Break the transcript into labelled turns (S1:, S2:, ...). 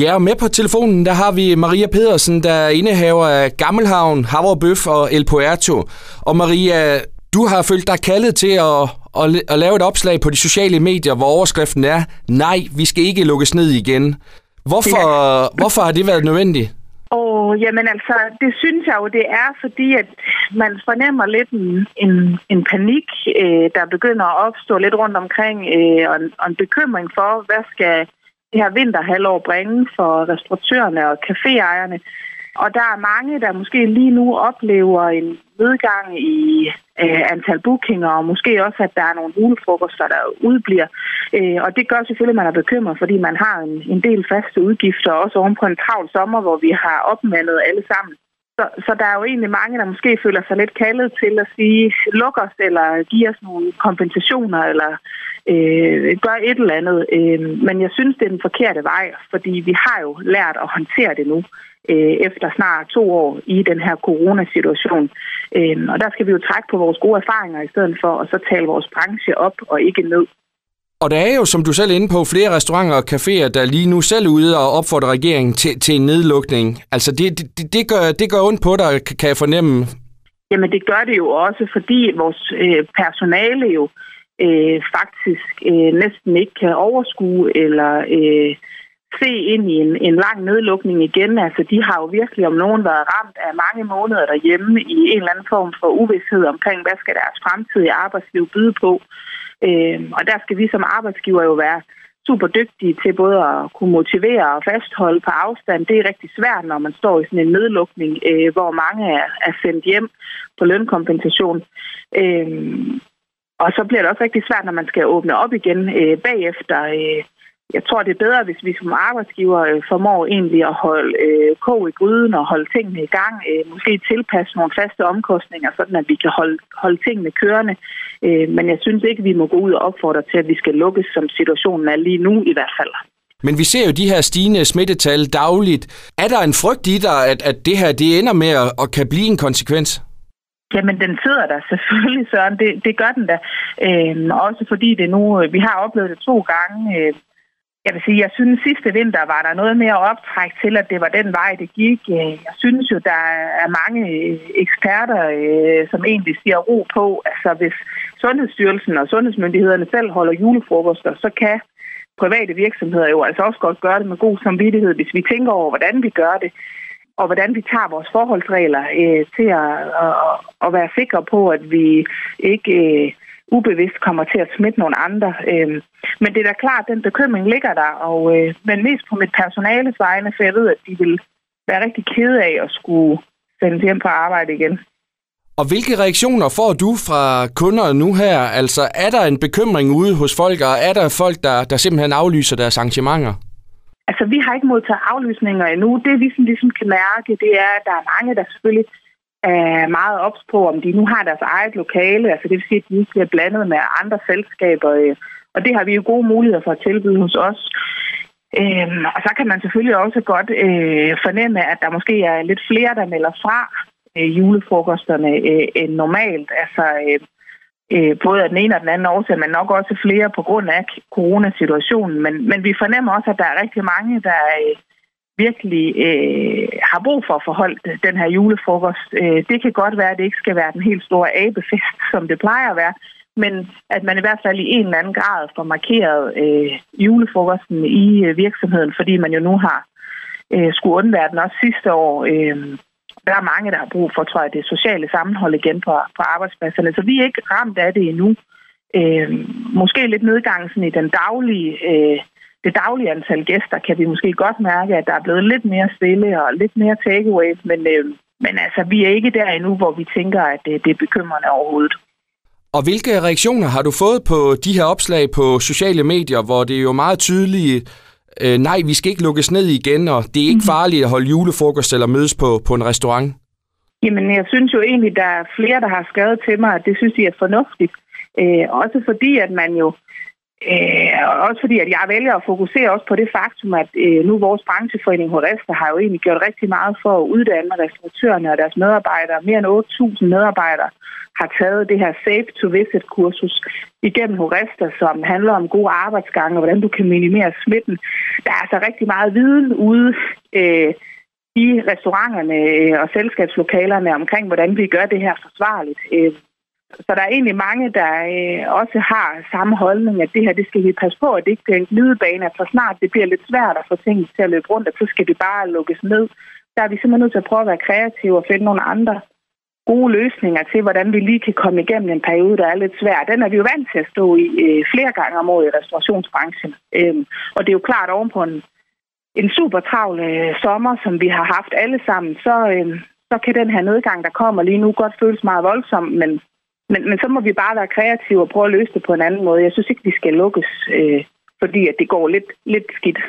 S1: Ja, og med på telefonen, der har vi Maria Pedersen, der er indehaver af Gammelhavn, Havrebøf og El Puerto. Og Maria, du har følt dig kaldet til at, at, at lave et opslag på de sociale medier, hvor overskriften er, nej, vi skal ikke lukkes ned igen. Hvorfor, ja. hvorfor har det været nødvendigt?
S2: Og jamen altså, det synes jeg jo, det er, fordi at man fornemmer lidt en, en, en panik, øh, der begynder at opstå lidt rundt omkring, øh, og, en, og en bekymring for, hvad skal det her vinterhalvår bringe for restauratørerne og caféejerne. Og der er mange, der måske lige nu oplever en nedgang i øh, antal bookinger, og måske også, at der er nogle julefrokoster, der udbliver. Øh, og det gør selvfølgelig, at man er bekymret, fordi man har en, en del faste udgifter, også oven på en travl sommer, hvor vi har opmandet alle sammen. Så, så der er jo egentlig mange, der måske føler sig lidt kaldet til at sige, luk os, eller give os nogle kompensationer, eller øh, gør et eller andet. Øh, men jeg synes, det er den forkerte vej, fordi vi har jo lært at håndtere det nu øh, efter snart to år i den her coronasituation. Øh, og der skal vi jo trække på vores gode erfaringer i stedet for at så tale vores branche op og ikke ned.
S1: Og der er jo, som du selv er inde på, flere restauranter og caféer, der lige nu selv er ude og opfordrer regeringen til, til en nedlukning. Altså, det, det, det, gør, det gør ondt på dig, kan jeg fornemme.
S2: Jamen, det gør det jo også, fordi vores øh, personale jo øh, Øh, faktisk øh, næsten ikke kan overskue eller øh, se ind i en, en lang nedlukning igen. Altså, de har jo virkelig om nogen været ramt af mange måneder derhjemme i en eller anden form for uvidshed omkring, hvad skal deres fremtidige arbejdsliv byde på. Øh, og der skal vi som arbejdsgiver jo være super dygtige til både at kunne motivere og fastholde på afstand. Det er rigtig svært, når man står i sådan en nedlukning, øh, hvor mange er, er sendt hjem på lønkompensation. Øh, og så bliver det også rigtig svært, når man skal åbne op igen øh, bagefter. Øh, jeg tror, det er bedre, hvis vi som arbejdsgiver øh, formår egentlig at holde øh, kog i gryden og holde tingene i gang. Øh, måske tilpasse nogle faste omkostninger, sådan at vi kan holde, holde tingene kørende. Øh, men jeg synes ikke, vi må gå ud og opfordre til, at vi skal lukkes, som situationen er lige nu i hvert fald.
S1: Men vi ser jo de her stigende smittetal dagligt. Er der en frygt i dig, at, at det her det ender med at, at kan blive en konsekvens?
S2: Jamen, den sidder der selvfølgelig, Søren. Det, det gør den da. Øhm, også fordi det nu, øh, vi har oplevet det to gange. Øh, jeg vil sige, jeg synes sidste vinter var der noget mere optræk til, at det var den vej, det gik. Øh, jeg synes jo, der er mange øh, eksperter, øh, som egentlig siger ro på. Altså, hvis Sundhedsstyrelsen og sundhedsmyndighederne selv holder julefrokoster, så kan private virksomheder jo altså også godt gøre det med god samvittighed, hvis vi tænker over, hvordan vi gør det og hvordan vi tager vores forholdsregler øh, til at, at, at være sikre på, at vi ikke øh, ubevidst kommer til at smitte nogle andre. Øh, men det er da klart, at den bekymring ligger der, og, øh, men mest på mit personales vegne, for jeg ved, at de vil være rigtig kede af at skulle sendes hjem på arbejde igen.
S1: Og hvilke reaktioner får du fra kunder nu her? Altså, er der en bekymring ude hos folk, og er der folk, der, der simpelthen aflyser deres arrangementer?
S2: Altså, vi har ikke modtaget aflysninger endnu. Det, vi ligesom, sådan, ligesom kan mærke, det er, at der er mange, der selvfølgelig er meget ops på, om de nu har deres eget lokale. Altså, det vil sige, at de ikke bliver blandet med andre selskaber. Øh. Og det har vi jo gode muligheder for at tilbyde hos os. Øhm, og så kan man selvfølgelig også godt øh, fornemme, at der måske er lidt flere, der melder fra øh, julefrokosterne øh, end normalt. Altså, øh, øh, både af den ene og den anden årsag, men nok også flere på grund af coronasituationen. Men, men vi fornemmer også, at der er rigtig mange, der øh, virkelig øh, har brug for at forholde den her julefrokost. Øh, det kan godt være, at det ikke skal være den helt store abefest, som det plejer at være, men at man i hvert fald i en eller anden grad får markeret øh, julefrokosten i øh, virksomheden, fordi man jo nu har øh, skulle undvære den også sidste år. Øh, der er mange, der har brug for, tror jeg, det sociale sammenhold igen på, på arbejdspladserne. Så vi er ikke ramt af det endnu. Øh, måske lidt nedgang sådan i den daglige, øh, det daglige antal gæster, kan vi måske godt mærke, at der er blevet lidt mere stille og lidt mere takeaway, men, øh, men altså, vi er ikke der endnu, hvor vi tænker, at det, det er bekymrende overhovedet.
S1: Og hvilke reaktioner har du fået på de her opslag på sociale medier, hvor det er jo meget tydeligt øh, nej, vi skal ikke lukkes ned igen, og det er ikke mhm. farligt at holde julefrokost eller mødes på, på en restaurant?
S2: Jamen, jeg synes jo egentlig, der er flere, der har skrevet til mig, at det synes de er fornuftigt. Øh, også fordi, at man jo Øh, også fordi, at jeg vælger at fokusere også på det faktum, at øh, nu vores brancheforening Horesta har jo egentlig gjort rigtig meget for at uddanne restauratørerne og deres medarbejdere. Mere end 8.000 medarbejdere har taget det her Safe to Visit kursus igennem Horesta, som handler om gode arbejdsgange og hvordan du kan minimere smitten. Der er altså rigtig meget viden ude øh, i restauranterne øh, og selskabslokalerne omkring, hvordan vi gør det her forsvarligt. Øh, så der er egentlig mange, der øh, også har samme holdning, at det her, det skal vi passe på, at det ikke bliver en glidebane, at så snart det bliver lidt svært at få ting til at løbe rundt, at så skal det bare lukkes ned. Der er vi simpelthen nødt til at prøve at være kreative og finde nogle andre gode løsninger til, hvordan vi lige kan komme igennem en periode, der er lidt svær. Den er vi jo vant til at stå i øh, flere gange om året i restaurationsbranchen. Øhm, og det er jo klart oven på en, en super travl øh, sommer, som vi har haft alle sammen, så, øh, så kan den her nedgang, der kommer lige nu, godt føles meget voldsom, men men, men så må vi bare være kreative og prøve at løse det på en anden måde. Jeg synes ikke, vi skal lukkes, øh, fordi at det går lidt, lidt skidt.